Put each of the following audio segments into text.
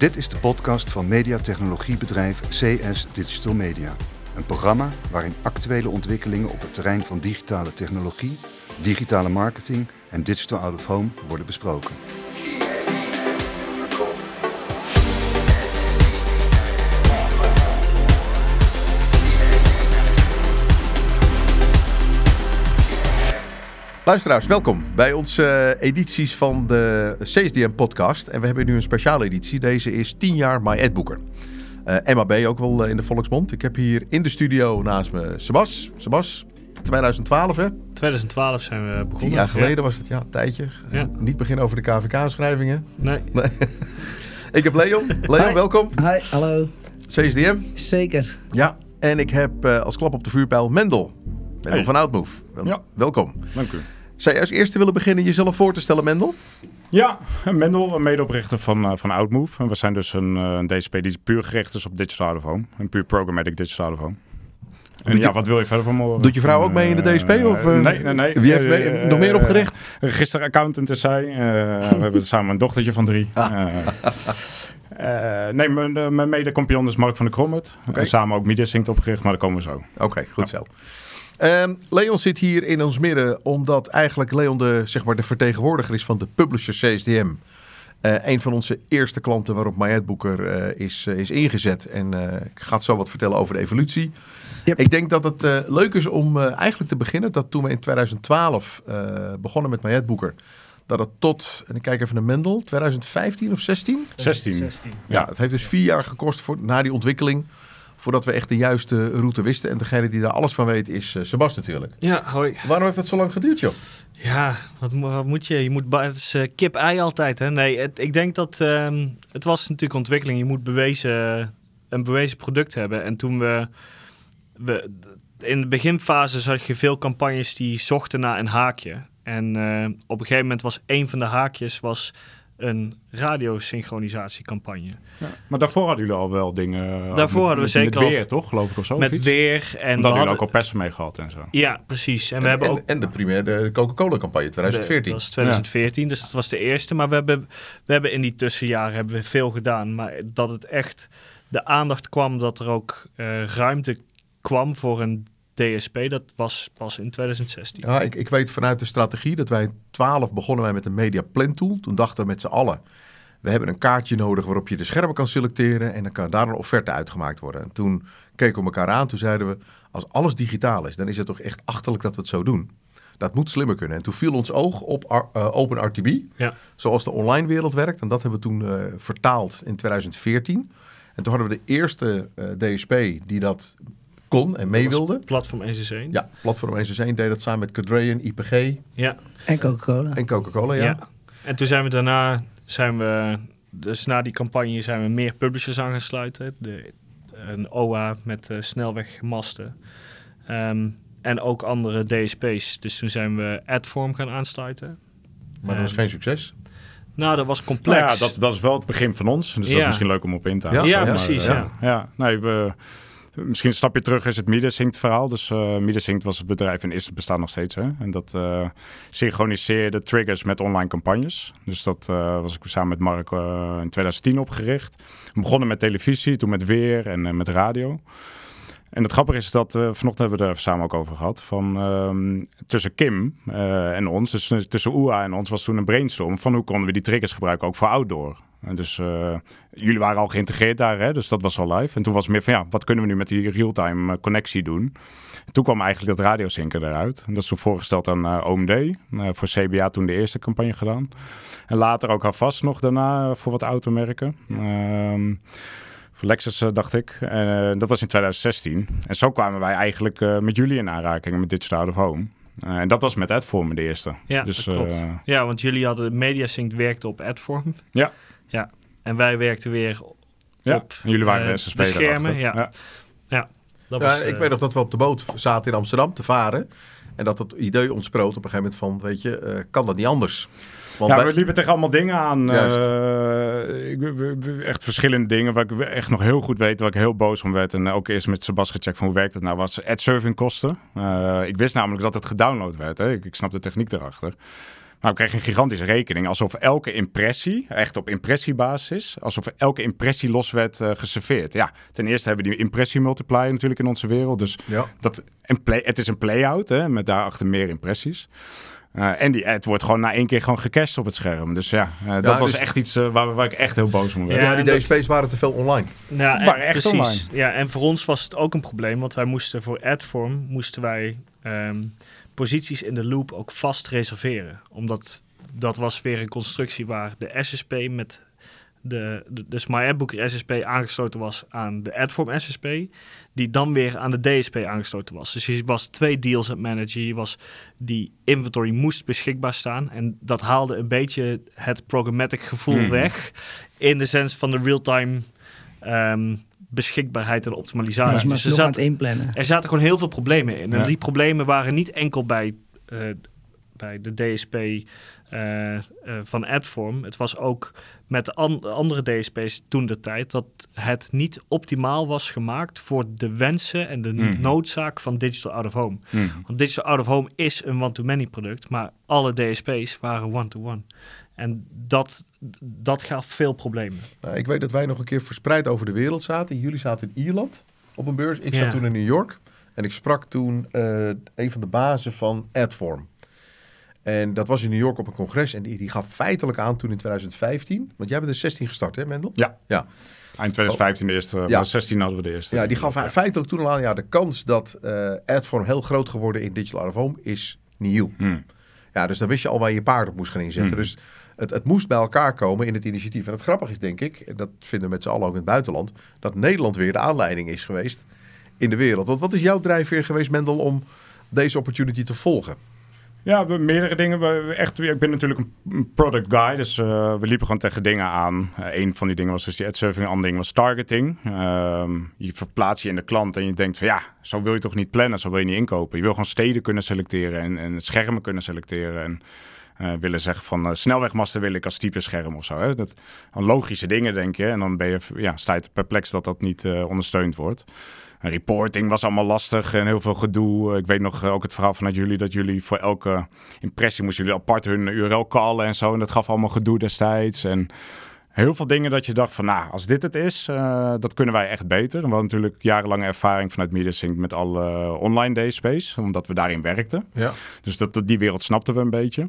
Dit is de podcast van mediatechnologiebedrijf CS Digital Media. Een programma waarin actuele ontwikkelingen op het terrein van digitale technologie, digitale marketing en digital out of home worden besproken. Luisteraars, welkom bij onze eh, edities van de CSDM-podcast. En we hebben nu een speciale editie. Deze is 10 jaar My Adbooker. Uh, MAB ook wel eh, in de volksmond. Ik heb hier in de studio naast me Sebas. Sebas, 2012 hè? 2012 zijn we begonnen. Tien jaar geleden was het, ja, een tijdje. Ja. Niet beginnen over de KVK-schrijvingen. Nee. Ik heb Leon. Leon, Hi. welkom. Hi, hallo. CSDM. Zeker. Ja. En ik heb eh, als klap op de vuurpijl Mendel. Mendel Hey. van Outmove. Wel- Ja. Welkom. Dank u. Zou je als eerste willen beginnen jezelf voor te stellen, Mendel? Ja, Mendel, medeoprichter van, eh, van Outmove. En we zijn dus een, eh, een DSP die puur gericht is op digital out of home. Een puur programmatic digital out of home. En Doet ja, je- wat wil je verder van me? Doet je vrouw ook mee in de DSP, Eh, of, eh, nee, nee, nee. wie heeft mee- nog meer opgericht? Registeraccountant is zij. We hebben samen een dochtertje van drie. Ah. Nee, mijn, mijn mede-compagnon is Mark van der Krommet. Oké. En samen ook MediaSync opgericht, maar daar komen we zo. Oké, goed zo. Ehm, Leon zit hier in ons midden omdat eigenlijk Leon de, zeg maar, de vertegenwoordiger is van de publisher CSDM. Eh een van onze eerste klanten waarop MyAdBooker eh is, eh, is ingezet. En eh, ik ga het zo wat vertellen over de evolutie. Yep. Ik denk dat het leuk is om eh, eigenlijk te beginnen. Dat toen we in 2012 eh, begonnen met MyAdBooker. Dat het tot, en ik kijk even naar Mendel, 2015 of 16? 16. Ja, het heeft dus vier jaar gekost voor, na die ontwikkeling. Voordat we echt de juiste route wisten. En degene die daar alles van weet is eh, Sebas natuurlijk. Ja, hoi. Waarom heeft dat zo lang geduurd, joh? Ja, wat, mo- wat moet je? Je moet het is eh, kip-ei altijd, hè? Nee, het, ik denk dat ehm, het was natuurlijk ontwikkeling. Je moet bewezen, een bewezen product hebben. En toen we, we in de beginfase zag je veel campagnes die zochten naar een haakje. En eh, op een gegeven moment was een van de haakjes was een radiosynchronisatiecampagne. Maar daarvoor hadden jullie al wel dingen. eh, Daarvoor met- hadden we met- zeker Met al- weer, toch? Geloof ik of zo? Met weer en En we dat hadden jullie hadden- ook al persen mee gehad en zo. Ja, precies. En, En, we hebben en, ook en de primaire Coca-Cola-campagne 2014. Dat was 2014, dus dat was de eerste. Maar we hebben, we hebben in die tussenjaren hebben we veel gedaan. Maar dat het echt de aandacht kwam dat er ook eh, ruimte kwam voor een DSP, dat was pas in 2016. Ja, ik, ik weet vanuit de strategie dat wij in 12 begonnen wij met een media plan tool. Toen dachten we met z'n allen, we hebben een kaartje nodig waarop je de schermen kan selecteren. En dan kan daar een offerte uitgemaakt worden. En toen keken we elkaar aan, toen zeiden we, als alles digitaal is, dan is het toch echt achterlijk dat we het zo doen. Dat moet slimmer kunnen. En toen viel ons oog op R- eh, OpenRTB, Ja. zoals de online wereld werkt. En dat hebben we toen eh, vertaald in 2014. En toen hadden we de eerste eh, DSP die dat kon en mee wilde. Platform 161. Ja, Platform 161 deed dat samen met Cadrean, IPG Ja. En Coca-Cola. en Coca-Cola, ja. ja. En toen zijn we daarna, zijn we, dus na die campagne zijn we meer publishers aan gaan sluiten. De, een OA met eh, snelwegmasten. Ehm, en ook andere DSP's. Dus toen zijn we Adform gaan aansluiten. Maar dat was geen succes. Nou, dat was Nou complex. ja, dat, dat is wel het begin van ons. Dus dat is misschien leuk om op in te Ja, gaan. ja, ja, precies. ja. Ja. Ja, nee, we, misschien een stapje terug is het MediaSync verhaal. Dus MediaSync was het bedrijf en is het bestaat nog steeds. Hè? En dat eh synchroniseerde triggers met online campagnes. Dus dat eh, was ik samen met Mark in 2010 opgericht. We begonnen met televisie, toen met weer en met radio. En het grappige is dat, eh, vanochtend hebben we er samen ook over gehad, van ehm, tussen Kim eh, en ons, dus tussen UA en ons was toen een brainstorm van hoe konden we die triggers gebruiken ook voor outdoor. En dus eh, jullie waren al geïntegreerd daar, hè? dus dat was al live. En toen was meer van ja, wat kunnen we nu met die real-time eh, connectie doen? En toen kwam eigenlijk dat radiozinken eruit. En dat is toen voorgesteld aan eh, OMD. Eh, voor CBA toen de eerste campagne gedaan. En later ook Havas nog daarna eh, voor wat automerken. Ehm voor Lexus, eh, dacht ik. En eh, dat was in 2016. En zo kwamen wij eigenlijk eh, met jullie in aanraking met Digital Out of Home. Eh, en dat was met Adform de eerste. Ja, dus, dat klopt. eh, ja, want jullie hadden MediaSync werkte op Adform. Ja. Ja. En wij werkten weer ja, op en jullie waren eh, de schermen. daarachter. Ja. Dat Ja, was, ik eh, weet nog dat we op de boot zaten in Amsterdam te varen. En dat het idee ontsproot op een gegeven moment van, weet je, eh, kan dat niet anders? Want Ja, wij- we liepen tegen allemaal dingen aan. Eh, echt verschillende dingen waar ik echt nog heel goed weet, waar ik heel boos om werd. En ook eerst met Sebas gecheckt van hoe werkt het nou, was ad-serving kosten. Eh, ik wist namelijk dat het gedownload werd. Hè. Ik, ik snap de techniek erachter. Maar we kregen een gigantische rekening. Alsof elke impressie, echt op impressiebasis, alsof elke impressie los werd uh, geserveerd. Ja, ten eerste hebben we die impressie-multiplier natuurlijk in onze wereld. Dus Ja. dat, een play, het is een play-out, hè, met daarachter meer impressies. Eh, en die ad wordt gewoon na één keer gewoon gecached op het scherm. Dus ja, eh, dat was dus- echt iets eh, waar, waar ik echt heel boos om werd. Ja, en die dat- DSP's waren te veel online. Ja, en, waren echt precies. online. Ja, en voor ons was het ook een probleem, want wij moesten voor Adform moesten wij ehm, posities in de loop ook vast reserveren. Omdat dat was weer een constructie waar de SSP met de, de, dus MyAdBooker SSP aangesloten was aan de Adform SSP, die dan weer aan de DSP aangesloten was. Dus je was twee deals aan het managen. Je was, die inventory moest beschikbaar staan en dat haalde een beetje het programmatic gevoel Mhm. weg in de sens van de real-time ehm, beschikbaarheid en Ja, optimalisatie. maar dus er, aan zat, er zaten gewoon heel veel problemen in. En die problemen waren niet enkel bij, eh, bij de DSP eh, eh, van Adform. Het was ook met de an- andere DSP's toen de tijd dat het niet optimaal was gemaakt voor de wensen en de Mhm. noodzaak van Digital Out of Home. Mhm. Want Digital Out of Home is een one-to-many product, maar alle DSP's waren one-to-one. En dat, dat gaf veel problemen. Nou, ik weet dat wij nog een keer verspreid over de wereld zaten. Jullie zaten in Ierland op een beurs. Ik zat toen in New York. En ik sprak toen eh, een van de bazen van Adform. En dat was in New York op een congres. En die, die gaf feitelijk aan toen in 2015. Want jij bent in 16 gestart, hè, Mendel? Ja. Ja. Eind 2015 de eerste, Ja. maar 16 hadden we de eerste. Ja, die gaf feitelijk toen al aan. Ja, de kans dat eh Adform heel groot geworden in Digital Out of Home is nihil. Hmm. Ja, dus dan wist je al waar je je paard op moest gaan inzetten. Hmm. Dus het, het moest bij elkaar komen in het initiatief. En het grappige is, denk ik, en dat vinden we met z'n allen ook in het buitenland, dat Nederland weer de aanleiding is geweest in de wereld. Want wat is jouw drijfveer geweest, Mendel, om deze opportunity te volgen? Ja, meerdere dingen. Echt, ik ben natuurlijk een- product guy, dus eh, we liepen gewoon tegen dingen aan. Eh, een van die dingen was dus die ad serving, een ander ding was targeting. Ehm, je verplaatst je in de klant en je denkt van ja, zo wil je toch niet plannen, zo wil je niet inkopen. Je wil gewoon steden kunnen selecteren en, en schermen kunnen selecteren. En eh, willen zeggen van eh, snelwegmasten wil ik als type scherm of zo. Hè? Dat, logische dingen denk je en dan ben je, ja, sta perplex dat dat niet eh, ondersteund wordt. Reporting was allemaal lastig en heel veel gedoe. Ik weet nog ook het verhaal vanuit jullie dat jullie voor elke impressie moesten jullie apart hun URL callen en zo. En dat gaf allemaal gedoe destijds. En heel veel dingen dat je dacht van, nou, als dit het is, eh, dat kunnen wij echt beter. We hadden natuurlijk jarenlange ervaring vanuit MediaSync met alle online DSP's, omdat we daarin werkten. Ja. Dus dat, dat- die wereld snapten we een beetje.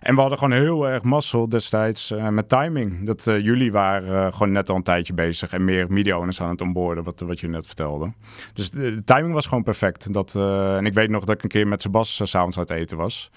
En we hadden gewoon heel erg mazzel destijds eh, met timing. Dat eh, jullie waren gewoon net al een tijdje bezig en meer media owners aan het onboorden, wat, wat je net vertelde. Dus de, de timing was gewoon perfect. Dat, en ik weet nog dat ik een keer met Sebas s'avonds uit eten was.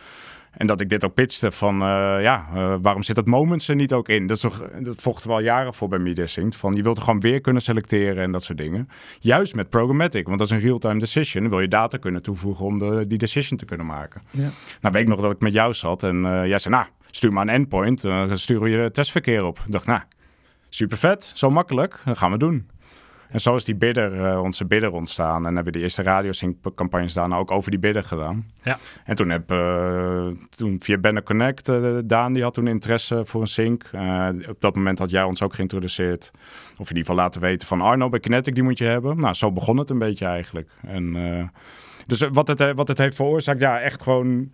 En dat ik dit ook pitchte van, eh, ja, uh, waarom zit dat Moments er niet ook in? Dat, is toch, dat vochten we al jaren voor bij MediaSync. Van, je wilt er gewoon weer kunnen selecteren en dat soort dingen. Juist met programmatic, want dat is een real-time decision. Dan wil je data kunnen toevoegen om de, die decision te kunnen maken. Ja. Nou, weet ik nog dat ik met jou zat en uh, jij zei, nou, stuur maar een endpoint. Dan sturen we je testverkeer op. Ik dacht, nou, super vet, zo makkelijk, dat gaan we doen. En zo is die bidder, uh, onze bidder ontstaan. En hebben we de eerste radiosync-campagnes daarna ook over die bidder gedaan. Ja. En toen heb uh, toen via Banner Connect, uh, Daan die had toen interesse voor een sync. Op dat moment had jij ons ook geïntroduceerd. Of in ieder geval laten weten van Arno bij Kinetic, die moet je hebben. Nou, zo begon het een beetje eigenlijk. En... dus wat het, wat het heeft veroorzaakt, ja, echt gewoon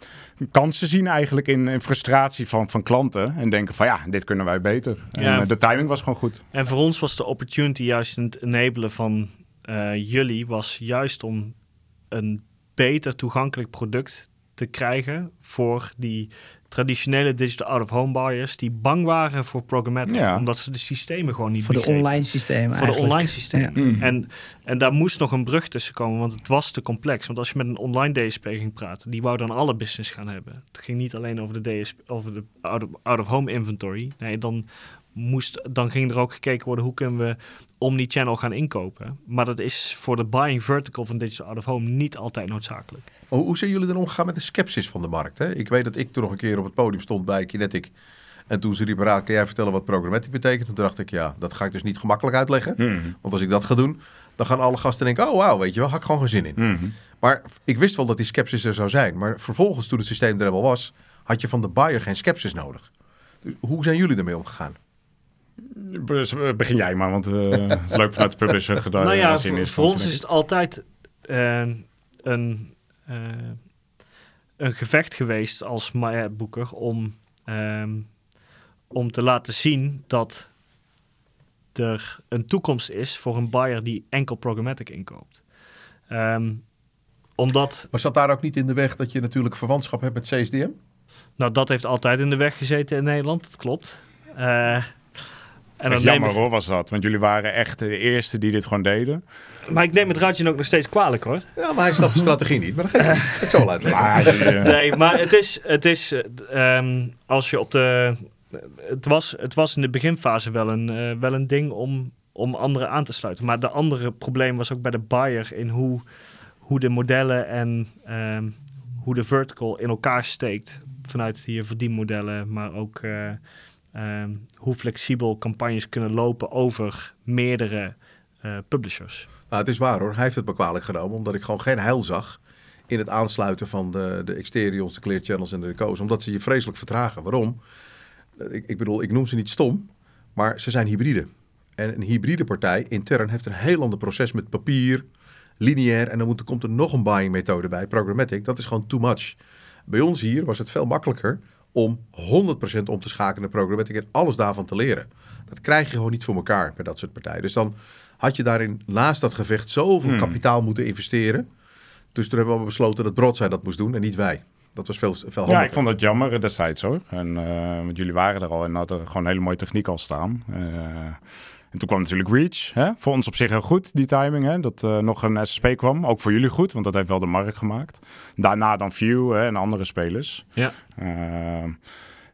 kansen zien eigenlijk in, in frustratie van, van klanten. En denken van ja, dit kunnen wij beter. Ja, en de timing was gewoon goed. En voor ons was de opportunity juist in het enabelen van uh, jullie, was juist om een beter toegankelijk product te krijgen voor die traditionele digital out-of-home buyers die bang waren voor programmatic, ja. omdat ze de systemen gewoon niet voor de begrepen. online systemen voor eigenlijk. de online systemen. Ja. Mm. En, en daar moest nog een brug tussen komen, want het was te complex. Want als je met een online DSP ging praten, die wou dan alle business gaan hebben. Het ging niet alleen over de DSP, over de out-of-home inventory. Nee, dan moest, dan ging er ook gekeken worden hoe kunnen we omni-channel gaan inkopen. Maar dat is voor de buying vertical van digital out of home niet altijd noodzakelijk. Hoe, hoe zijn jullie dan omgegaan met de sceptisch van de markt? Hè? Ik weet dat ik toen nog een keer op het podium stond bij Kinetic. En toen ze riepen, raad, kan jij vertellen wat programmatic betekent? Toen dacht ik, ja, dat ga ik dus niet gemakkelijk uitleggen. Mm. Want als ik dat ga doen, dan gaan alle gasten denken, oh wauw, weet je wel, had ik gewoon geen zin in. Mm. Maar ik wist wel dat die sceptisch er zou zijn. Maar vervolgens, toen het systeem er helemaal was, had je van de buyer geen sceptisch nodig. Dus hoe zijn jullie ermee omgegaan? Begin jij maar, want uh, het is leuk vanuit de publisher gedaan. Nou ja, voor, voor ons is het altijd uh, een, uh, een gevecht geweest als Boeker om, ehm, om te laten zien dat er een toekomst is voor een buyer die enkel programmatic inkoopt. Ehm, omdat, Maar zat daar ook niet in de weg dat je natuurlijk verwantschap hebt met CSDM? nou dat heeft altijd in de weg gezeten in Nederland, dat klopt. Eh, en dan jammer ik, hoor was dat, want jullie waren echt de eerste die dit gewoon deden. maar ik neem het Radjen ook nog steeds kwalijk hoor. Ja, maar hij snapt de strategie niet. Maar dat geeft niet. Ik zal wel uitleggen. Maar jullie, eh, Nee, maar het is, het is eh, ehm, als je op de. Het was, het was in de beginfase wel een, eh, wel een ding om, om anderen aan te sluiten. Maar de andere probleem was ook bij de buyer in hoe, hoe de modellen en ehm, hoe de vertical in elkaar steekt. Vanuit je verdienmodellen, maar ook eh, ehm, hoe flexibel campagnes kunnen lopen over meerdere eh, publishers. Nou, het is waar hoor. Hij heeft het me kwalijk genomen. Omdat ik gewoon geen heil zag in het aansluiten van de, de Exterions, de Clear Channels en de Deco's. Omdat ze je vreselijk vertragen. Waarom? Ik, ik bedoel, ik noem ze niet stom. Maar ze zijn hybride. En een hybride partij intern heeft een heel ander proces met papier, lineair. En dan moet, komt er nog een buying methode bij, programmatic. Dat is gewoon too much. Bij ons hier was het veel makkelijker om 100% om te schakelen naar programmatic en alles daarvan te leren. Dat krijg je gewoon niet voor elkaar bij dat soort partijen. Dus dan had je daarin naast dat gevecht zoveel Hmm. kapitaal moeten investeren. Dus toen hebben we besloten dat Broadzij dat moest doen en niet wij. Dat was veel, veel handiger. ja, ik vond het jammer destijds hoor. En, eh, want jullie waren er al en hadden gewoon een hele mooie techniek al staan. Eh, en toen kwam natuurlijk Reach. Hè? Voor ons op zich heel goed, die timing. Hè? Dat eh, nog een SSP kwam. Ook voor jullie goed, want dat heeft wel de markt gemaakt. Daarna dan View hè, en andere spelers. Ja. Ehm,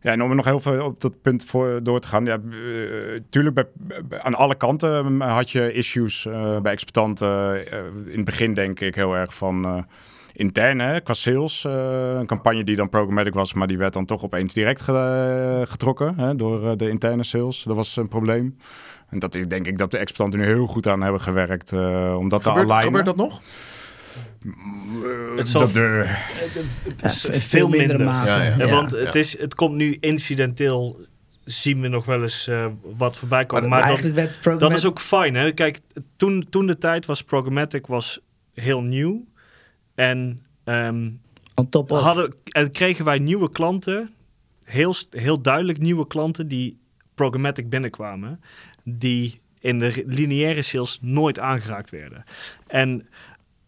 ja, en om er nog heel veel op dat punt voor door te gaan. Ja, eh, tuurlijk, bij, bij- aan alle kanten eh, had je issues eh, bij exploitanten. in het begin denk ik heel erg van interne, hè, qua sales. een campagne die dan programmatic was, maar die werd dan toch opeens direct ge- getrokken hè, door de interne sales. Dat was een probleem. En dat is denk ik dat de exploitanten nu heel goed aan hebben gewerkt eh, om dat te gebeurt, alignen. gebeurt dat nog? Het zal Dat de, Ja, in veel mindere mate. Ja, ja. Ja, want Ja. het, is, het komt nu incidenteel, zien we nog wel eens eh, wat voorbij komen. Maar Maar, dat, dat is ook fijn. Hè? Kijk, toen, toen de tijd was programmatic was heel nieuw. En, ehm, on top of. hadden, en kregen wij nieuwe klanten, heel, heel duidelijk nieuwe klanten die programmatic binnenkwamen. Die in de lineaire sales nooit aangeraakt werden. En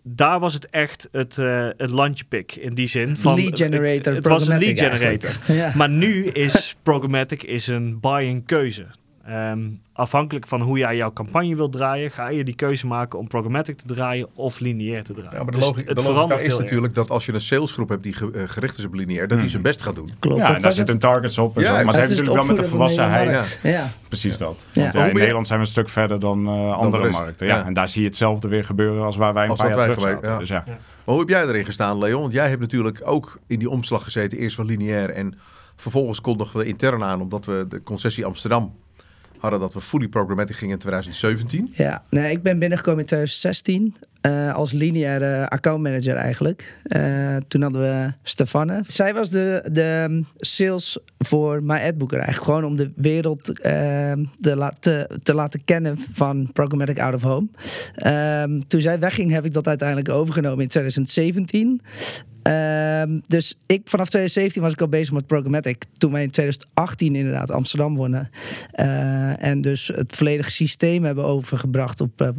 daar was het echt het, eh het landjepik in die zin. Van, Lead generator, Het was een lead generator. Ja. Maar nu is programmatic is een buying keuze. Ehm, afhankelijk van hoe jij jouw campagne wilt draaien, ga je die keuze maken om programmatic te draaien of lineair te draaien. Ja, maar de, Dus logica, het de logica verandert is heel erg. natuurlijk dat als je een salesgroep hebt die ge- eh, gericht is op lineair, dat die zijn best gaat doen. Klopt. ja, dat en daar zitten targets op. En Ja, zo. Maar dat het heeft natuurlijk wel met de volwassenheid. Ja. Precies dat. Ja. Want ja, Hoe in Nederland zijn we een stuk verder dan eh, de andere markten. Ja. ja. En daar zie je hetzelfde weer gebeuren als waar wij een Als paar jaar terug zaten. ja. Dus ja. Maar hoe heb jij erin gestaan, Leon? Want jij hebt natuurlijk ook in die omslag gezeten, eerst van lineair en vervolgens kondigden we intern aan, omdat we de concessie Amsterdam hadden, dat we fully programmatic gingen in 2017. Ja, nee, ik ben binnengekomen in 2016 eh, als lineaire accountmanager eigenlijk. Eh, toen hadden we Stefane. Zij was de, de sales voor My Adbooker eigenlijk. Gewoon om de wereld eh, de la- te, te laten kennen van Programmatic Out of Home. Ehm, toen zij wegging heb ik dat uiteindelijk overgenomen in 2017. Ehm, dus ik, vanaf 2017 was ik al bezig met programmatic. Toen wij in 2018 inderdaad Amsterdam wonnen. Eh, en dus het volledige systeem hebben overgebracht op eh,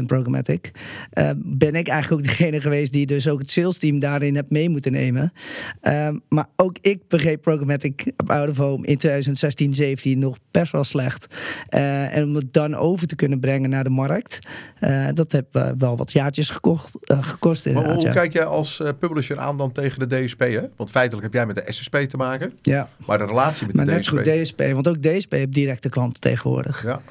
100% programmatic. Eh, ben ik eigenlijk ook degene geweest die dus ook het sales team daarin heb mee moeten nemen. Ehm, maar ook ik begreep programmatic op Out of Home in 2016, 17 nog best wel slecht. Eh, en om het dan over te kunnen brengen naar de markt. eh, dat eh, wel wat jaartjes gekocht, eh, gekost Maar inderdaad. hoe ja. kijk jij als eh, publisher aan dan tegen de DSP? Hè? Want feitelijk heb jij met de SSP te maken, ja. maar de relatie met Maar de net DSP... goed DSP, want ook DSP heeft directe klanten tegenwoordig. Ja.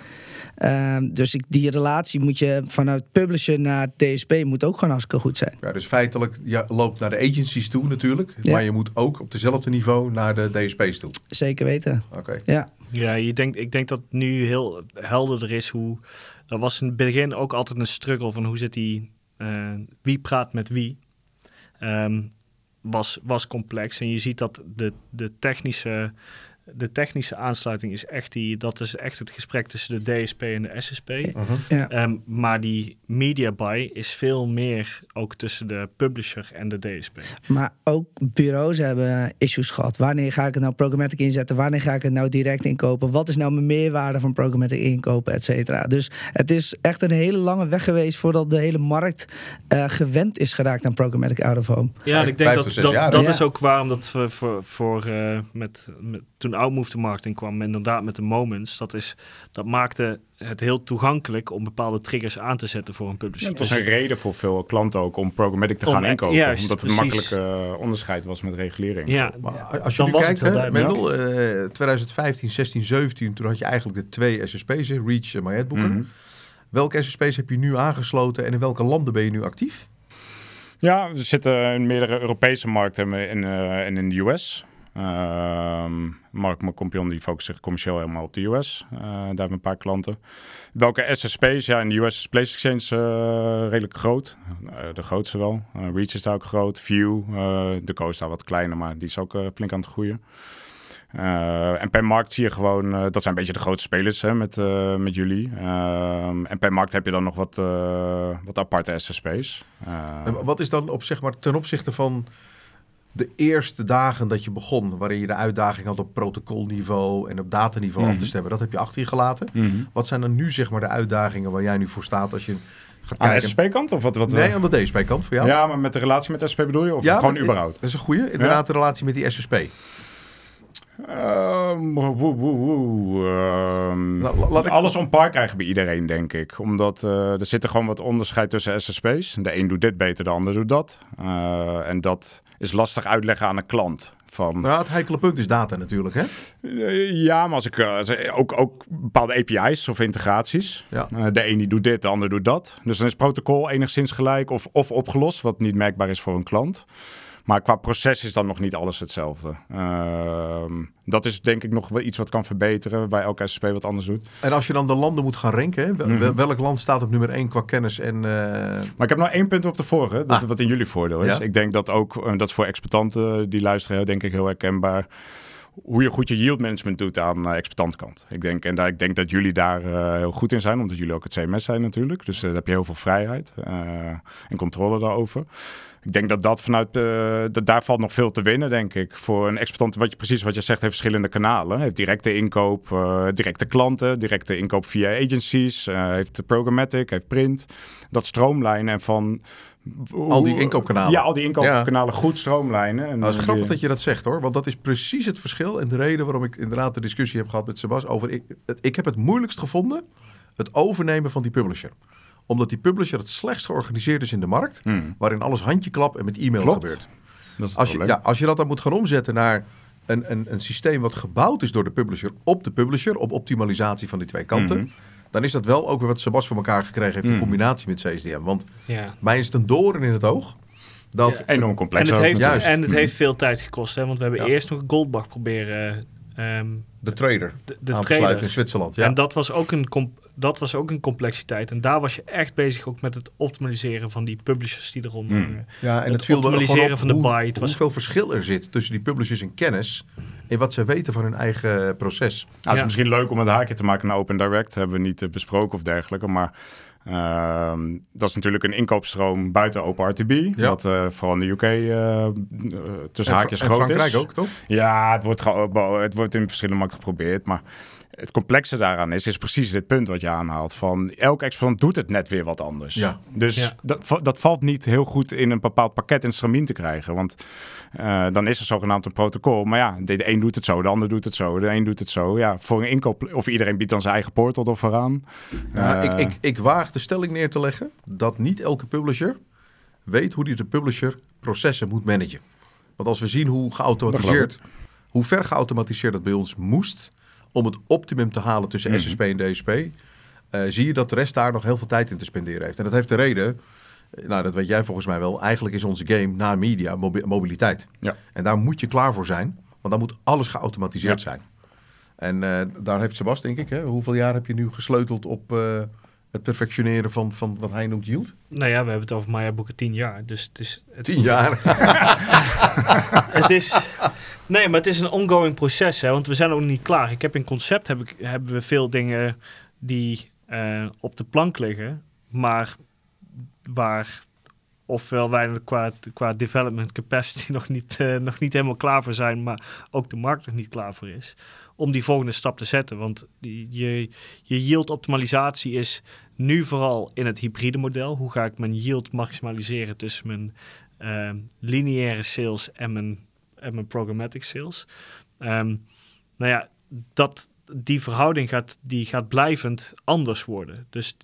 Ehm, dus ik, die relatie moet je vanuit publisher naar DSP moet ook gewoon hartstikke goed zijn. ja, dus feitelijk, je loopt naar de agencies toe natuurlijk, Ja. maar je moet ook op dezelfde niveau naar de DSP's toe. Zeker weten. Oké. Ja, Ja, je denkt, ik denk dat het nu heel helderder is hoe. Dat was in het begin ook altijd een struggle van hoe zit die. eh, wie praat met wie? Ehm, was, was complex. En je ziet dat de, de technische de technische aansluiting is echt die, dat is echt het gesprek tussen de DSP en de SSP. Ja. Ehm, maar die media buy is veel meer ook tussen de publisher en de DSP. Maar ook bureaus hebben issues gehad. Wanneer ga ik het nou programmatic inzetten? Wanneer ga ik het nou direct inkopen? Wat is nou mijn meerwaarde van programmatic inkopen, et cetera? Dus het is echt een hele lange weg geweest voordat de hele markt eh, gewend is geraakt aan programmatic out of home. Ja, ik denk dat dat, is ook waarom dat we voor, voor eh, met, met, toen Outmove de markt in kwam, inderdaad met de moments, dat, is, dat maakte het heel toegankelijk om bepaalde triggers aan te zetten voor een publisher. Het was een reden voor veel klanten ook om programmatic te Om, gaan inkopen. juist, omdat het een precies. makkelijk eh, onderscheid was met regulering. ja, Maar als je Dan nu was kijkt, hè. Mendel, eh, 2015, 16, 17, toen had je eigenlijk de twee SSP's, Reach en MyAdBooker. Mhm. Welke SSP's heb je nu aangesloten en in welke landen ben je nu actief? Ja, we zitten in meerdere Europese markten en in, eh, en in de US. Ehm Mark Macompion die focust zich commercieel helemaal op de US. Eh, daar hebben we een paar klanten. Welke SSP's? Ja, in de US is Place Exchange eh, redelijk groot. Eh, de grootste wel. Reach is daar ook groot. View, de Co is daar wat kleiner, maar die is ook flink aan het groeien. En per markt zie je gewoon, dat zijn een beetje de grote spelers hè, met, met jullie. Ehm, en per markt heb je dan nog wat, wat aparte SSP's. Wat is dan op, zeg maar, ten opzichte van de eerste dagen dat je begon, waarin je de uitdaging had op protocolniveau en op dataniveau af te stemmen, dat heb je achter je gelaten. mhm. Wat zijn dan nu zeg maar de uitdagingen waar jij nu voor staat als je gaat Aan de kijken? SSP-kant? Of wat, wat Nee, aan de DSP-kant voor jou? ja, maar met de relatie met de SSP bedoel je? Of Ja, gewoon überhaupt? Dat is een goede, inderdaad, de relatie met die SSP. Ehm, woe, woe, woe, ehm, La- la- laat ik- alles on par krijgen bij iedereen, denk ik. Omdat eh, er zit er gewoon wat onderscheid tussen SSP's. De een doet dit beter, de ander doet dat. Eh, en dat is lastig uitleggen aan een klant. Van, Nou, het heikele punt is data natuurlijk, hè? Eh, ja, maar als ik ook, ook bepaalde API's of integraties. Ja. De een die doet dit, de ander doet dat. Dus dan is protocol enigszins gelijk of, of opgelost, wat niet merkbaar is voor een klant. Maar qua proces is dan nog niet alles hetzelfde. Ehm, dat is denk ik nog wel iets wat kan verbeteren, bij elke SSP wat anders doet. En als je dan de landen moet gaan ranken, wel- Mhm. wel- welk land staat op nummer 1 qua kennis en... eh, Maar ik heb nog één punt op de vorige, dat, Ah. wat in jullie voordeel is. Ja. Ik denk dat ook, eh, dat is voor exploitanten die luisteren, denk ik heel herkenbaar. Hoe je goed je yield management doet aan uh, exploitantkant. Ik denk, en daar, ik denk dat jullie daar eh, heel goed in zijn, omdat jullie ook het CMS zijn natuurlijk. Dus eh, daar heb je heel veel vrijheid eh, en controle daarover. Ik denk dat dat vanuit, eh, daar valt nog veel te winnen, denk ik. Voor een exploitant, wat je precies wat je zegt, heeft verschillende kanalen. Heeft directe inkoop, eh, directe klanten, directe inkoop via agencies, eh, heeft programmatic, heeft print. Dat stroomlijnen en van... Al die inkoopkanalen. Ja, al die inkoopkanalen goed stroomlijnen. En Nou, het is die- grappig dat je dat zegt hoor, want dat is precies het verschil en de reden waarom ik inderdaad de discussie heb gehad met Sebas over. Ik, het, ik heb het moeilijkst gevonden, het overnemen van die publisher. Omdat die publisher het slechtst georganiseerd is in de markt, Hmm. waarin alles handjeklap en met e-mail Klopt. gebeurt. Dat is Als je, ja, als je dat dan moet gaan omzetten naar een, een, een systeem wat gebouwd is door de publisher op de publisher, op optimalisatie van die twee kanten, Mhm. Dan is dat wel ook weer wat Sebas voor elkaar gekregen heeft in combinatie met CSDM. Want ja. mij is het een doorn in het oog dat Ja. Enorm complex. En het, heeft, Juist. en het heeft veel tijd gekost, hè, want we hebben Ja. eerst nog Goldbach proberen ehm, de trader de, de aan te trader. sluiten in Zwitserland. Ja. En dat was, ook een dat was ook een complexiteit. En daar was je echt bezig ook met het optimaliseren van die publishers die eronder Hmm. hangen. Ja, en Het het, viel er optimaliseren op van de hoe- buy. Het was- hoeveel verschil er zit tussen die publishers in kennis en wat zij weten van hun eigen proces. Nou, het is misschien leuk om het haakje te maken naar Open Direct. Hebben we niet eh, besproken of dergelijke. Maar ehm, dat is natuurlijk een inkoopstroom buiten Open RTB. Ja. Wat eh, vooral in de UK eh, tussen En haakjes groot Frankrijk is. ook, toch? Ja, het wordt, het wordt in verschillende markten geprobeerd. Maar het complexe daaraan is, is precies dit punt wat je aanhaalt. Van elke exponent doet het net weer wat anders. Ja. Dus Ja. Dat, dat valt niet heel goed in een bepaald pakket in stramien te krijgen. Want eh, dan is er zogenaamd een protocol. Maar ja, de, de een doet het zo, de ander doet het zo, de een doet het zo. Ja, voor een inkoop, of iedereen biedt dan zijn eigen portal er vooraan. Ja, Eh, ik, ik, ik waag de stelling neer te leggen dat niet elke publisher weet hoe die de publisher processen moet managen. Want als we zien hoe geautomatiseerd, hoe ver geautomatiseerd dat bij ons moest om het optimum te halen tussen Mhm. SSP en DSP, eh, zie je dat de rest daar nog heel veel tijd in te spenderen heeft. En dat heeft de reden, eh, nou dat weet jij volgens mij wel, eigenlijk is onze game na media mobi- mobiliteit. Ja. En daar moet je klaar voor zijn, want dan moet alles geautomatiseerd Ja. zijn. En eh, daar heeft Sebas, denk ik, hè, hoeveel jaar heb je nu gesleuteld op Het perfectioneren van, van wat hij noemt yield? Nou ja, we hebben het over Maya boeken tien jaar. Dus het is, het, Tien jaar. het is, nee, maar het is een ongoing proces. Hè, want we zijn ook niet klaar. Ik heb in concept heb ik, hebben we veel dingen die eh, op de plank liggen. Maar waar ofwel wij qua, qua development capacity nog niet, eh, nog niet helemaal klaar voor zijn. Maar ook de markt nog niet klaar voor is. Om die volgende stap te zetten. Want je, je yield optimalisatie is nu vooral in het hybride model. Hoe ga ik mijn yield maximaliseren tussen mijn eh, lineaire sales en mijn, en mijn programmatic sales. Ehm, nou ja, dat, die verhouding gaat, die gaat blijvend anders worden. Dus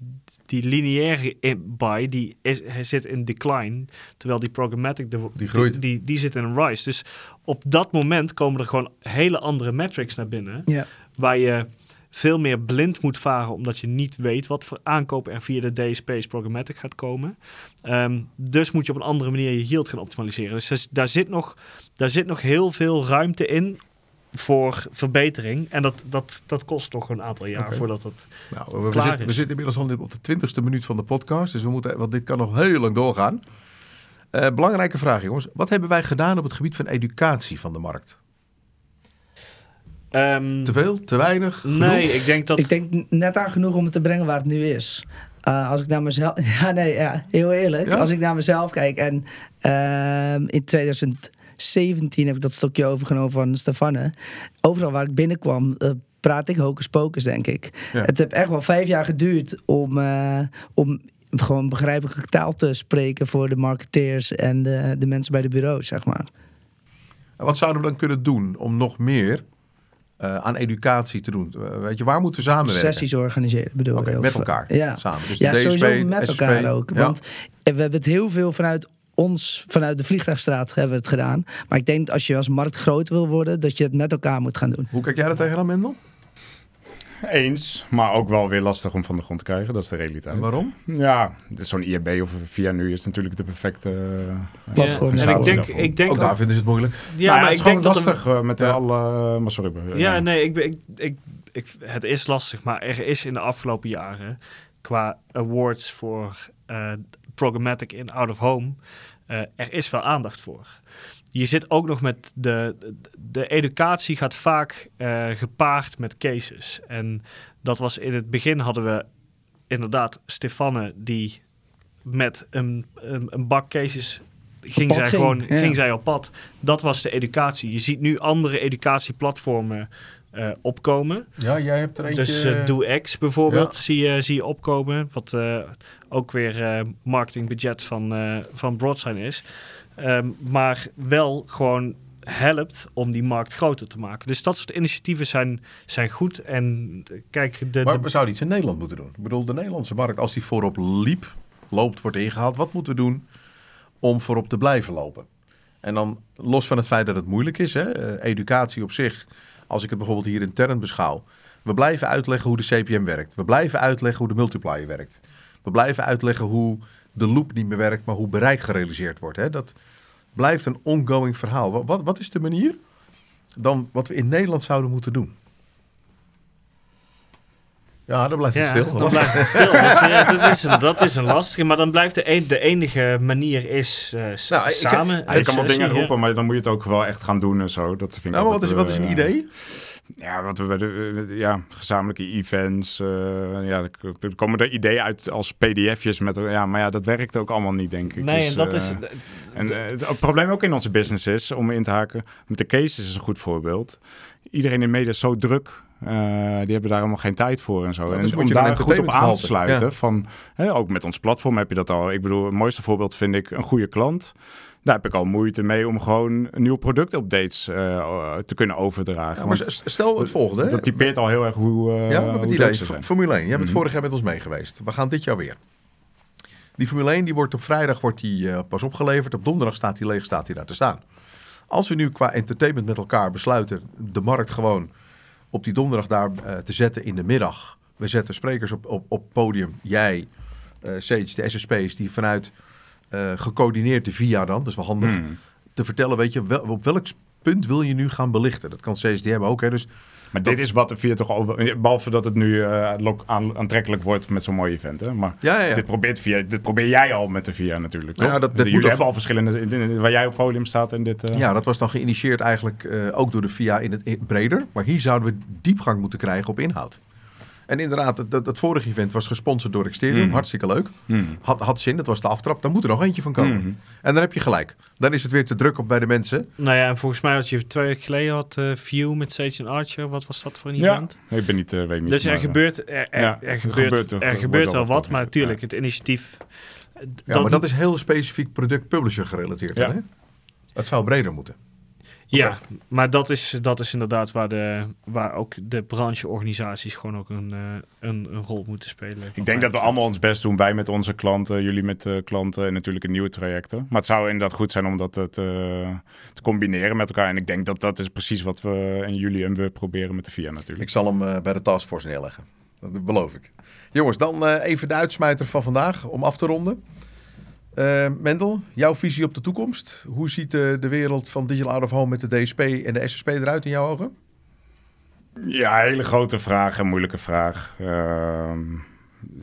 die lineaire in- buy die is, hij zit in decline, terwijl die programmatic de, Die groeit. Die, die, die zit in een rise. Dus op dat moment komen er gewoon hele andere metrics naar binnen, Ja. waar je veel meer blind moet varen, omdat je niet weet wat voor aankoop er via de DSP's programmatic gaat komen. Ehm, dus moet je op een andere manier je yield gaan optimaliseren. Dus daar zit nog, daar zit nog heel veel ruimte in voor verbetering. En dat, dat, dat kost toch een aantal jaar voordat het... Nou, we, we, Klaar zitten, we is. zitten inmiddels al op de twintigste minuut van de podcast. Dus we moeten, want dit kan nog heel lang doorgaan. Eh, belangrijke vraag, jongens. Wat hebben wij gedaan op het gebied van educatie van de markt? Ehm, Te veel? Te weinig? Genoeg? nee, ik denk dat... Ik denk net aan genoeg om het te brengen waar het nu is. Uh, als ik naar mezelf... Ja, nee, ja, heel eerlijk. Ja? Als ik naar mezelf kijk en uh, in 2017 heb ik dat stokje overgenomen van Stefane. Overal waar ik binnenkwam... Uh, praat ik hocus pocus, denk ik. Ja. Het heeft echt wel vijf jaar geduurd om, uh, om gewoon begrijpelijke taal te spreken voor de marketeers en de, de mensen bij de bureaus, zeg maar. En wat zouden we dan kunnen doen om nog meer uh, aan educatie te doen? Uh, weet je, waar moeten we samenwerken? Sessies organiseren, bedoel okay, ik. Met elkaar, ja. samen. Dus ja, DSP, sowieso met SSP, elkaar ook. Ja. Want we hebben het heel veel vanuit ons, vanuit de Vliegtuigstraat hebben we het gedaan. Maar ik denk als je als markt groot wil worden, dat je het met elkaar moet gaan doen. Hoe kijk jij er tegenaan, Mendel? Eens, maar ook wel weer lastig om van de grond te krijgen. Dat is de realiteit. En waarom? Ja, zo'n IAB of via nu is natuurlijk de perfecte uh, platform. Ja, en ik denk, ik denk ook daar vinden ze het moeilijk. Ja, nou maar ik denk dat lastig een... met ja. alle. Maar sorry. Ja, ja, nee, ik, ik, ik, ik, het is lastig, maar er is in de afgelopen jaren qua awards voor uh, programmatic in out of home, uh, er is wel aandacht voor je zit ook nog met de, de educatie gaat vaak uh, gepaard met cases. En dat was in het begin hadden we inderdaad Stefane die met een, een, een bak cases ging zij ging, gewoon ja. ging zij op pad. Dat was de educatie. Je ziet nu andere educatieplatformen uh, opkomen. Ja, jij hebt er eentje... Dus uh, DoX bijvoorbeeld ja. zie, je, zie je opkomen. Wat uh, ook weer marketingbudget van, van Broadsign is. Um, maar wel gewoon helpt om die markt groter te maken. Dus dat soort initiatieven zijn, zijn goed. En kijk, de, maar de... we zouden iets in Nederland moeten doen. Ik bedoel, de Nederlandse markt, als die voorop liep, loopt, wordt ingehaald. Wat moeten we doen om voorop te blijven lopen? En dan los van het feit dat het moeilijk is, hè, educatie op zich. Als ik het bijvoorbeeld hier intern beschouw. We blijven uitleggen hoe de CPM werkt. We blijven uitleggen hoe de multiplier werkt. We blijven uitleggen hoe de loop niet meer werkt, maar hoe bereik gerealiseerd wordt. Hè? Dat blijft een ongoing verhaal. Wat, wat, wat, is de manier dan wat we in Nederland zouden moeten doen? Ja, dan blijft het ja, stil. Dan blijft het stil. Dus, ja, dat, is een, dat is een lastige. Maar dan blijft de, een, de enige manier is uh, nou, samen. Ik, ik kan wel dingen roepen, maar dan moet je het ook wel echt gaan doen en zo. Dat vind ik nou, maar wat is, wat is een idee? Ja, wat we, ja, gezamenlijke events. Uh, ja, er komen er ideeën uit als pdf'jes met... Ja, maar ja, dat werkt ook allemaal niet, denk ik. Nee, dus, en dat is... En het, het probleem ook in onze business is, om in te haken... Met de cases is een goed voorbeeld. Iedereen in de media is zo druk... Uh, die hebben daar helemaal geen tijd voor en zo. En dus om je daar goed op aan te sluiten. Ja. Van, hè, ook met ons platform heb je dat al. Ik bedoel, het mooiste voorbeeld vind ik een goede klant. Daar heb ik al moeite mee om gewoon nieuwe productupdates uh, te kunnen overdragen. Ja, maar stel het volgende. Dat, dat typeert al heel erg hoe. Uh, ja, maar het idee. Formule 1. Jij bent Mhm. vorig jaar met ons mee geweest. We gaan dit jaar weer. Die Formule 1 die wordt op vrijdag wordt die, uh, pas opgeleverd. Op donderdag staat die leeg, staat die daar te staan. Als we nu qua entertainment met elkaar besluiten de markt gewoon op die donderdag daar uh, te zetten in de middag. We zetten sprekers op, op, op podium. Jij, uh, Sage, de SSP's, die vanuit uh, gecoördineerd de VIA dan, dus wel handig, Hmm. te vertellen, weet je, wel, op welk punt wil je nu gaan belichten? Dat kan CSDM ook, hè? Dus Maar dit is wat de VIA toch over... Behalve dat het nu eh, aantrekkelijk wordt met zo'n mooi event. Hè? Maar Ja, ja, ja. Dit, probeert VIA, dit probeer jij al met de VIA natuurlijk, toch? Ja, dat- dat Jullie ook- hebben al verschillende... Waar jij op podium staat en dit... eh, Ja, dat was dan geïnitieerd eigenlijk eh, ook door de VIA in het in- breder. Maar hier zouden we diepgang moeten krijgen op inhoud. En inderdaad, het, dat, het vorige event was gesponsord door Exterium. Mhm. Hartstikke leuk. Mhm. Had, had zin, dat was de aftrap. Daar moet er nog eentje van komen. Mhm. En dan heb je gelijk. Dan is het weer te druk op bij de mensen. Nou ja, en volgens mij had je twee weken geleden had eh, View met Sage en Archer. Wat was dat voor een Ja, event? ik ben niet... eh, weet niet Dus er maar, gebeurt, er, er, ja, er er gebeurt, er gebeurt wel wat maar natuurlijk, het initiatief... Ja, maar dat is heel specifiek product-publisher gerelateerd. Ja. Hè? Dat zou breder moeten. Ja, maar dat is, dat is inderdaad waar, de, waar ook de brancheorganisaties gewoon ook een, eh, een, een rol moeten spelen. Ik denk dat we allemaal ons best doen. Wij met onze klanten, jullie met eh, klanten en natuurlijk een nieuwe trajecten. Maar het zou inderdaad goed zijn om dat te, te combineren met elkaar. En ik denk dat dat is precies wat we en jullie en we proberen met de VIA natuurlijk. Ik zal hem eh, bij de taskforce neerleggen. Dat beloof ik. Jongens, dan even de uitsmijter van vandaag om af te ronden. Eh, Mendel, jouw visie op de toekomst. Hoe ziet eh, de wereld van Digital Out of Home met de DSP en de SSP eruit in jouw ogen? Ja, hele grote vraag en moeilijke vraag. Ehm,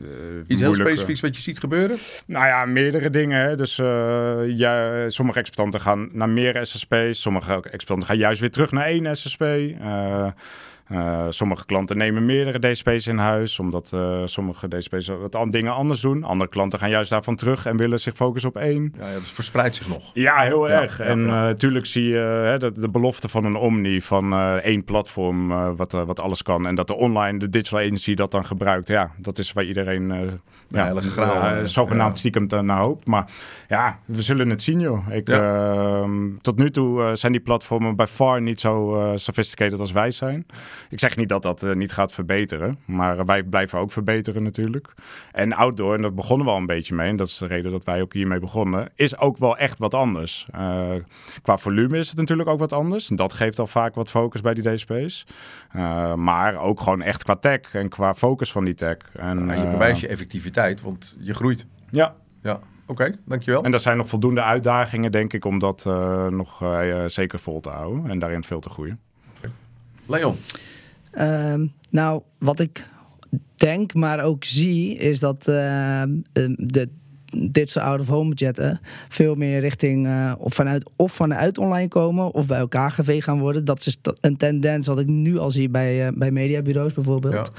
eh, Iets heel specifieks wat je ziet gebeuren? Nou ja, meerdere dingen. Hè. Dus ja, sommige exploitanten gaan naar meer SSP's. Sommige exploitanten gaan juist weer terug naar één SSP. Eh, eh, sommige klanten nemen meerdere DSP's in huis, omdat eh, sommige DSP's wat an- dingen anders doen. Andere klanten gaan juist daarvan terug en willen zich focussen op één. Ja, ja, dat verspreidt zich nog. Ja, heel Ja, erg. ja, en ja. natuurlijk zie je hè, de, de belofte van een Omni, van eh, één platform eh, wat, eh, wat alles kan. En dat de online, de digital agency dat dan gebruikt. Ja, dat is waar iedereen eh ja, hele graal, eh, eh, zogenaamd ja. stiekem naar hoopt. Maar ja, we zullen het zien joh. Ik, ehm, tot nu toe eh, zijn die platformen by far niet zo eh, sophisticated als wij zijn. Ik zeg niet dat dat eh, niet gaat verbeteren. Maar wij blijven ook verbeteren natuurlijk. En outdoor, en dat begonnen we al een beetje mee. En dat is de reden dat wij ook hiermee begonnen. Is ook wel echt wat anders. Eh, qua volume is het natuurlijk ook wat anders. En dat geeft al vaak wat focus bij die DSP's. Eh, maar ook gewoon echt qua tech en qua focus van die tech. En, Nou, je bewijst je effectiviteit, want je groeit. Ja, Ja, oké, dankjewel. en er zijn nog voldoende uitdagingen, denk ik, om dat nog zeker vol te houden. En daarin veel te groeien. Leon, Ehm, nou, wat ik denk, maar ook zie, is dat ehm, ehm, de dit soort out-of-home budgetten veel meer richting eh, of, vanuit, of vanuit online komen of bij elkaar geveegd gaan worden. Dat is een tendens wat ik nu al zie bij, eh, bij mediabureaus bijvoorbeeld.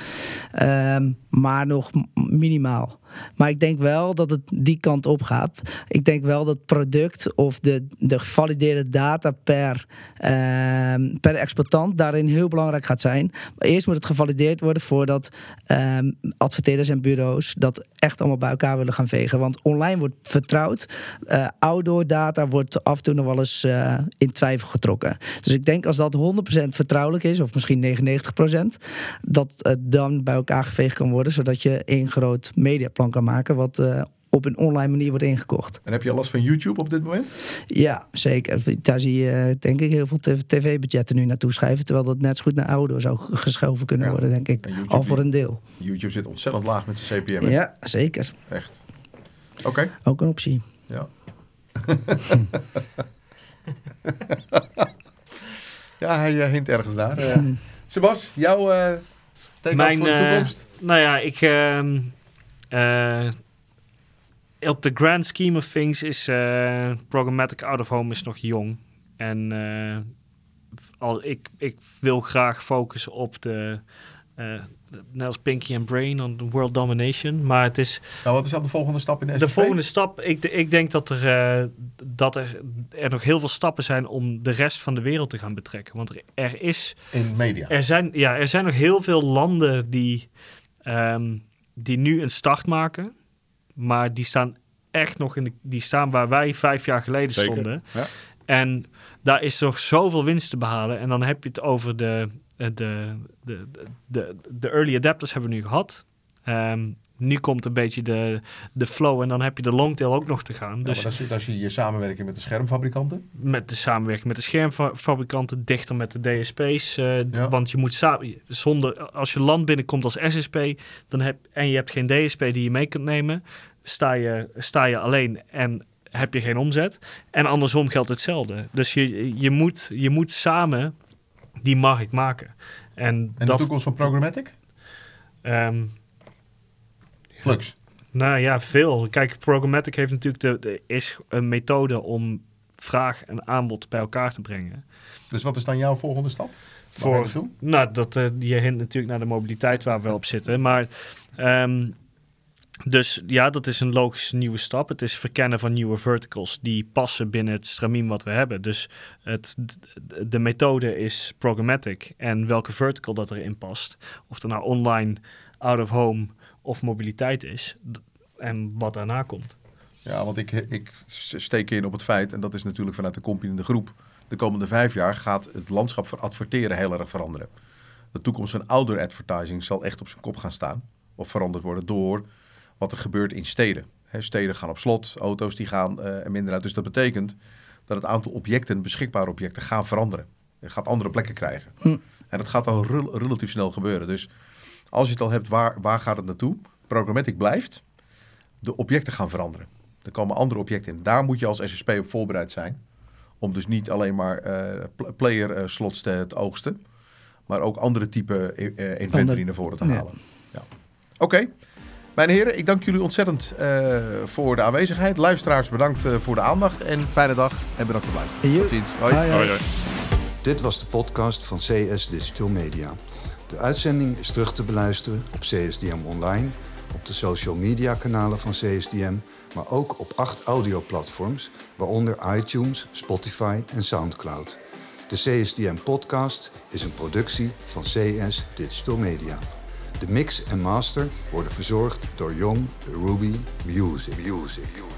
Maar nog minimaal. Maar ik denk wel dat het die kant op gaat. Ik denk wel dat product of de, de gevalideerde data per, ehm, per exploitant daarin heel belangrijk gaat zijn. Maar eerst moet het gevalideerd worden voordat ehm, adverteerders en bureaus dat echt allemaal bij elkaar willen gaan vegen. Want online wordt vertrouwd. Eh, outdoor data wordt af en toe nog wel eens eh, in twijfel getrokken. Dus ik denk als dat 100% vertrouwelijk is, of misschien 99%, dat het dan bij elkaar geveegd kan worden, zodat je één groot mediaplan kan maken wat eh, op een online manier wordt ingekocht. en heb je al last van YouTube op dit moment? Ja, zeker. Daar zie je eh, denk ik heel veel tv-budgetten nu naartoe schuiven, terwijl dat net zo goed naar ouder zou geschoven kunnen Ja. worden, denk ik. YouTube Al voor een deel. YouTube zit ontzettend laag met zijn CPM. hè? Ja, zeker. Echt. Oké, Ook een optie. ja. ja, hij eh, hint ergens naar. Eh, Sebas, jouw eh take Mijn, voor de toekomst? Nou ja, ik. ehm, eh, op de grand scheme of things is eh, programmatic out of home is nog jong. En eh, al, ik, ik wil graag focussen op de. eh, net als Pinky and Brain on world domination. Maar het is Nou, wat is dan de volgende stap in de de volgende stap. Ik, ik denk dat, er, eh, dat er, er nog heel veel stappen zijn om de rest van de wereld te gaan betrekken. Want er, er is In media. er zijn, ja, er zijn nog heel veel landen die, ehm, die nu een start maken. Maar die staan echt nog in de, die staan waar wij vijf jaar geleden Zeker. stonden. Ja. En daar is nog zoveel winst te behalen. En dan heb je het over de, de, de, de, de early adapters hebben we nu gehad. Ehm, nu komt een beetje de, de flow en dan heb je de longtail ook nog te gaan. Ja, Dus maar zie je samenwerking met de schermfabrikanten. met de samenwerking met de schermfabrikanten, dichter met de DSP's. eh, Ja. Want je moet samen, zonder, als je land binnenkomt als SSP dan heb, en je hebt geen DSP die je mee kunt nemen, sta je, sta je alleen. En heb je geen omzet. En andersom geldt hetzelfde. Dus je, je, moet, je moet samen die markt maken. En, En de dat, toekomst van programmatic? ehm, Flux. nou ja, veel. Kijk, programmatic heeft natuurlijk de, de- is een methode om vraag en aanbod bij elkaar te brengen. Dus wat is dan jouw volgende stap? Voor-? Nou, dat, eh, je hint natuurlijk naar de mobiliteit waar we op zitten. Maar ehm, dus ja, dat is een logische nieuwe stap. Het is verkennen van nieuwe verticals die passen binnen het stramien wat we hebben. Dus het, de methode is programmatic. En welke vertical dat erin past. Of er nou online, out of home of mobiliteit is. En wat daarna komt. Ja, want ik, ik steek in op het feit, en dat is natuurlijk vanuit de company in de groep. De komende vijf jaar gaat het landschap van adverteren heel erg veranderen. De toekomst van outdoor advertising zal echt op zijn kop gaan staan. Of veranderd worden door wat er gebeurt in steden. Hè, steden gaan op slot, auto's die gaan eh, er minder uit. Dus dat betekent dat het aantal objecten, beschikbare objecten, gaan veranderen. Je gaat andere plekken krijgen. En dat gaat al rel- relatief snel gebeuren. Dus als je het al hebt, waar, waar gaat het naartoe? Programmatic blijft. De objecten gaan veranderen. Er komen andere objecten in. Daar moet je als SSP op voorbereid zijn. Om dus niet alleen maar eh, pl- player eh, slots te, te oogsten. Maar ook andere type eh, eh, inventory naar voren te halen. Ja. Oké. Mijn heren, ik dank jullie ontzettend eh, voor de aanwezigheid. Luisteraars, bedankt voor de aandacht. En fijne dag en bedankt voor het luisteren. Tot ziens. Hoi. Dit was de podcast van CS Digital Media. De uitzending is terug te beluisteren op CSDM Online, op de social media kanalen van CSDM, maar ook op acht audioplatforms, waaronder iTunes, Spotify en Soundcloud. De CSDM podcast is een productie van CS Digital Media. De mix en master worden verzorgd door Young Ruby. Music. Music.